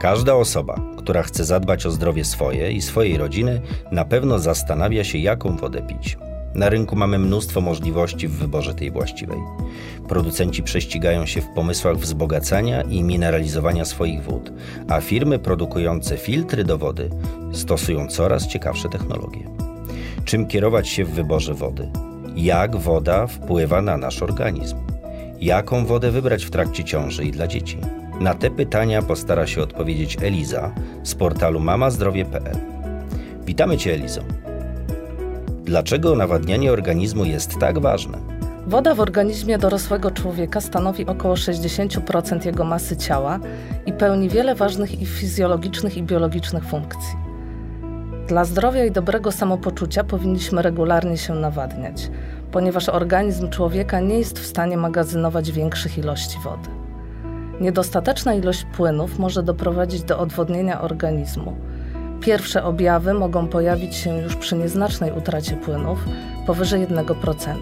Każda osoba, która chce zadbać o zdrowie swoje i swojej rodziny, na pewno zastanawia się, jaką wodę pić. Na rynku mamy mnóstwo możliwości w wyborze tej właściwej. Producenci prześcigają się w pomysłach wzbogacania i mineralizowania swoich wód, a firmy produkujące filtry do wody stosują coraz ciekawsze technologie. Czym kierować się w wyborze wody? Jak woda wpływa na nasz organizm? Jaką wodę wybrać w trakcie ciąży i dla dzieci? Na te pytania postara się odpowiedzieć Eliza z portalu mamazdrowie.pl. Witamy Cię, Elizo. Dlaczego nawadnianie organizmu jest tak ważne? Woda w organizmie dorosłego człowieka stanowi około 60% jego masy ciała i pełni wiele ważnych i fizjologicznych i biologicznych funkcji. Dla zdrowia i dobrego samopoczucia powinniśmy regularnie się nawadniać, ponieważ organizm człowieka nie jest w stanie magazynować większych ilości wody. Niedostateczna ilość płynów może doprowadzić do odwodnienia organizmu. Pierwsze objawy mogą pojawić się już przy nieznacznej utracie płynów, powyżej 1%.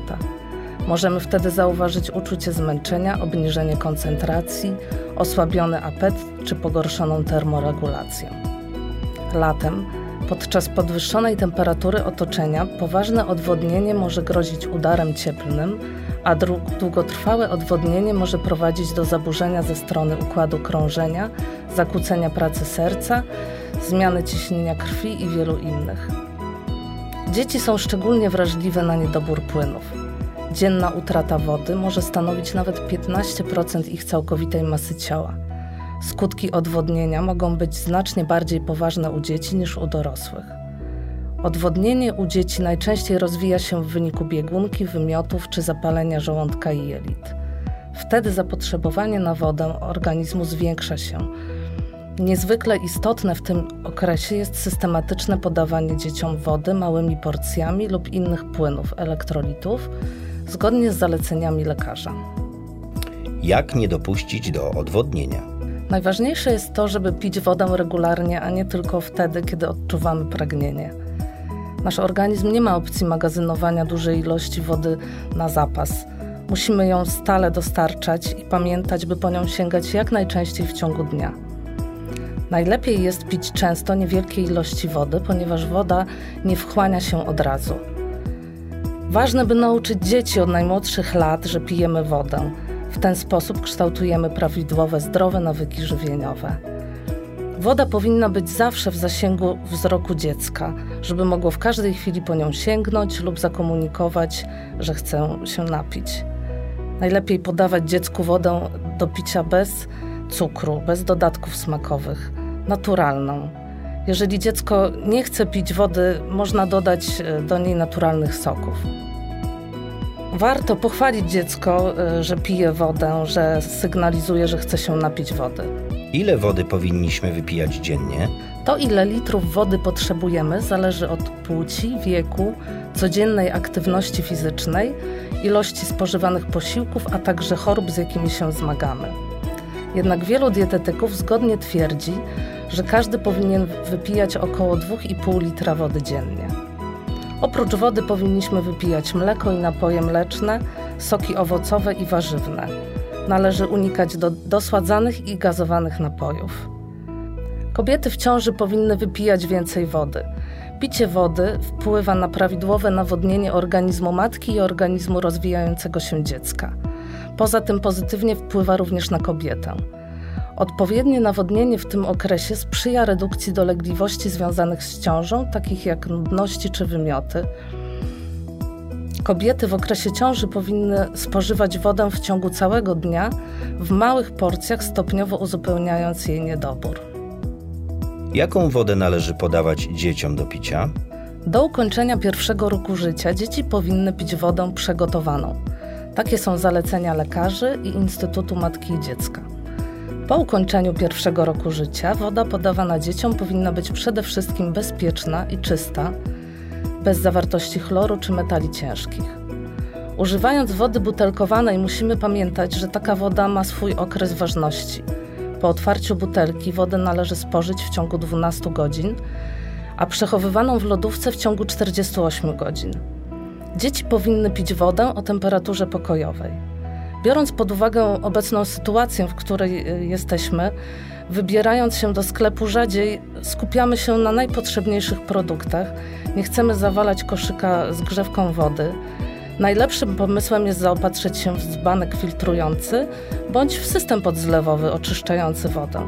Możemy wtedy zauważyć uczucie zmęczenia, obniżenie koncentracji, osłabiony apetyt czy pogorszoną termoregulację. Latem, podczas podwyższonej temperatury otoczenia, poważne odwodnienie może grozić udarem cieplnym, a długotrwałe odwodnienie może prowadzić do zaburzenia ze strony układu krążenia, zakłócenia pracy serca, zmiany ciśnienia krwi i wielu innych. Dzieci są szczególnie wrażliwe na niedobór płynów. Dzienna utrata wody może stanowić nawet 15% ich całkowitej masy ciała. Skutki odwodnienia mogą być znacznie bardziej poważne u dzieci niż u dorosłych. Odwodnienie u dzieci najczęściej rozwija się w wyniku biegunki, wymiotów czy zapalenia żołądka i jelit. Wtedy zapotrzebowanie na wodę organizmu zwiększa się. Niezwykle istotne w tym okresie jest systematyczne podawanie dzieciom wody małymi porcjami lub innych płynów, elektrolitów, zgodnie z zaleceniami lekarza. Jak nie dopuścić do odwodnienia? Najważniejsze jest to, żeby pić wodę regularnie, a nie tylko wtedy, kiedy odczuwamy pragnienie. Nasz organizm nie ma opcji magazynowania dużej ilości wody na zapas. Musimy ją stale dostarczać i pamiętać, by po nią sięgać jak najczęściej w ciągu dnia. Najlepiej jest pić często niewielkie ilości wody, ponieważ woda nie wchłania się od razu. Ważne, by nauczyć dzieci od najmłodszych lat, że pijemy wodę. W ten sposób kształtujemy prawidłowe, zdrowe nawyki żywieniowe. Woda powinna być zawsze w zasięgu wzroku dziecka, żeby mogło w każdej chwili po nią sięgnąć lub zakomunikować, że chce się napić. Najlepiej podawać dziecku wodę do picia bez cukru, bez dodatków smakowych, naturalną. Jeżeli dziecko nie chce pić wody, można dodać e, do niej naturalnych soków. Warto pochwalić dziecko, e, że pije wodę, że sygnalizuje, że chce się napić wody. Ile wody powinniśmy wypijać dziennie? To, ile litrów wody potrzebujemy, zależy od płci, wieku, codziennej aktywności fizycznej, ilości spożywanych posiłków, a także chorób, z jakimi się zmagamy. Jednak wielu dietetyków zgodnie twierdzi, że każdy powinien wypijać około 2,5 litra wody dziennie. Oprócz wody powinniśmy wypijać mleko i napoje mleczne, soki owocowe i warzywne. Należy unikać do dosładzanych i gazowanych napojów. Kobiety w ciąży powinny wypijać więcej wody. Picie wody wpływa na prawidłowe nawodnienie organizmu matki i organizmu rozwijającego się dziecka. Poza tym pozytywnie wpływa również na kobietę. Odpowiednie nawodnienie w tym okresie sprzyja redukcji dolegliwości związanych z ciążą, takich jak nudności czy wymioty. Kobiety w okresie ciąży powinny spożywać wodę w ciągu całego dnia w małych porcjach, stopniowo uzupełniając jej niedobór. Jaką wodę należy podawać dzieciom do picia? Do ukończenia pierwszego roku życia dzieci powinny pić wodę przygotowaną. Takie są zalecenia lekarzy i Instytutu Matki i Dziecka. Po ukończeniu pierwszego roku życia woda podawana dzieciom powinna być przede wszystkim bezpieczna i czysta, bez zawartości chloru czy metali ciężkich. Używając wody butelkowanej musimy pamiętać, że taka woda ma swój okres ważności. Po otwarciu butelki wodę należy spożyć w ciągu 12 godzin, a przechowywaną w lodówce w ciągu 48 godzin. Dzieci powinny pić wodę o temperaturze pokojowej. Biorąc pod uwagę obecną sytuację, w której y, jesteśmy, Wybierając się do sklepu rzadziej, skupiamy się na najpotrzebniejszych produktach. Nie chcemy zawalać koszyka z grzewką wody. Najlepszym pomysłem jest zaopatrzyć się w dzbanek filtrujący bądź w system podzlewowy oczyszczający wodę.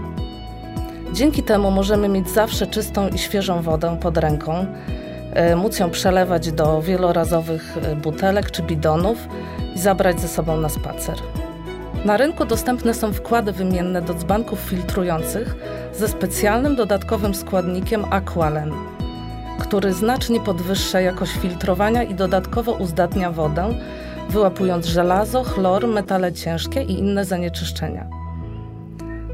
Dzięki temu możemy mieć zawsze czystą i świeżą wodę pod ręką, e, móc ją przelewać do wielorazowych e, butelek czy bidonów i zabrać ze sobą na spacer. Na rynku dostępne są wkłady wymienne do dzbanków filtrujących ze specjalnym dodatkowym składnikiem Aqualen, który znacznie podwyższa jakość filtrowania i dodatkowo uzdatnia wodę, wyłapując żelazo, chlor, metale ciężkie i inne zanieczyszczenia.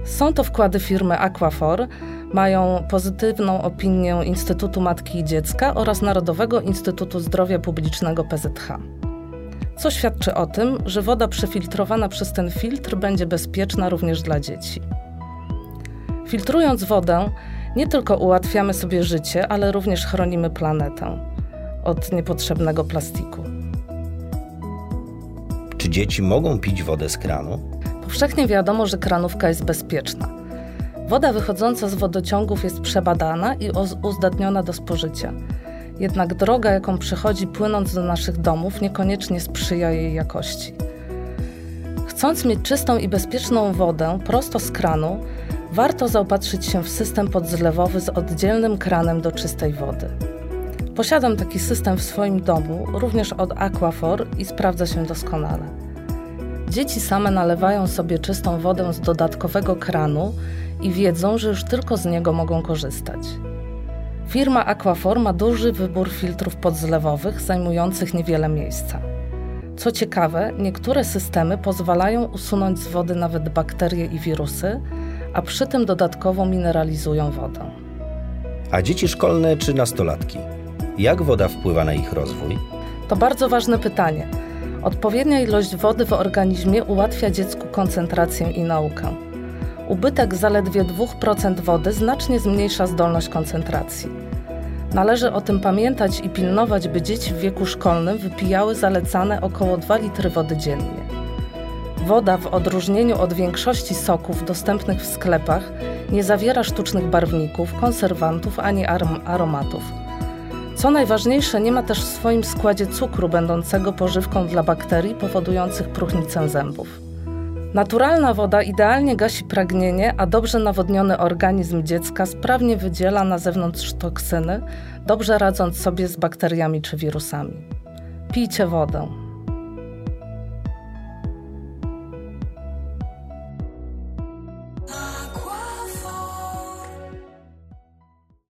Są to wkłady firmy Aquafor, mają pozytywną opinię Instytutu Matki i Dziecka oraz Narodowego Instytutu Zdrowia Publicznego PZH co świadczy o tym, że woda przefiltrowana przez ten filtr będzie bezpieczna również dla dzieci. Filtrując wodę, nie tylko ułatwiamy sobie życie, ale również chronimy planetę od niepotrzebnego plastiku. Czy dzieci mogą pić wodę z kranu? Powszechnie wiadomo, że kranówka jest bezpieczna. Woda wychodząca z wodociągów jest przebadana i uzdatniona do spożycia. Jednak droga, jaką przechodzi płynąc do naszych domów, niekoniecznie sprzyja jej jakości. Chcąc mieć czystą i bezpieczną wodę prosto z kranu, warto zaopatrzyć się w system podzlewowy z oddzielnym kranem do czystej wody. Posiadam taki system w swoim domu, również od Aquafor i sprawdza się doskonale. Dzieci same nalewają sobie czystą wodę z dodatkowego kranu i wiedzą, że już tylko z niego mogą korzystać. Firma Aquafor ma duży wybór filtrów podzlewowych zajmujących niewiele miejsca. Co ciekawe, niektóre systemy pozwalają usunąć z wody nawet bakterie i wirusy, a przy tym dodatkowo mineralizują wodę. A dzieci szkolne czy nastolatki? Jak woda wpływa na ich rozwój? To bardzo ważne pytanie. Odpowiednia ilość wody w organizmie ułatwia dziecku koncentrację i naukę. Ubytek zaledwie 2% wody znacznie zmniejsza zdolność koncentracji. Należy o tym pamiętać i pilnować, by dzieci w wieku szkolnym wypijały zalecane około 2 litry wody dziennie. Woda, w odróżnieniu od większości soków dostępnych w sklepach, nie zawiera sztucznych barwników, konserwantów ani aromatów. Co najważniejsze, nie ma też w swoim składzie cukru, będącego pożywką dla bakterii powodujących próchnicę zębów. Naturalna woda idealnie gasi pragnienie, a dobrze nawodniony organizm dziecka sprawnie wydziela na zewnątrz toksyny, dobrze radząc sobie z bakteriami czy wirusami. Pijcie wodę.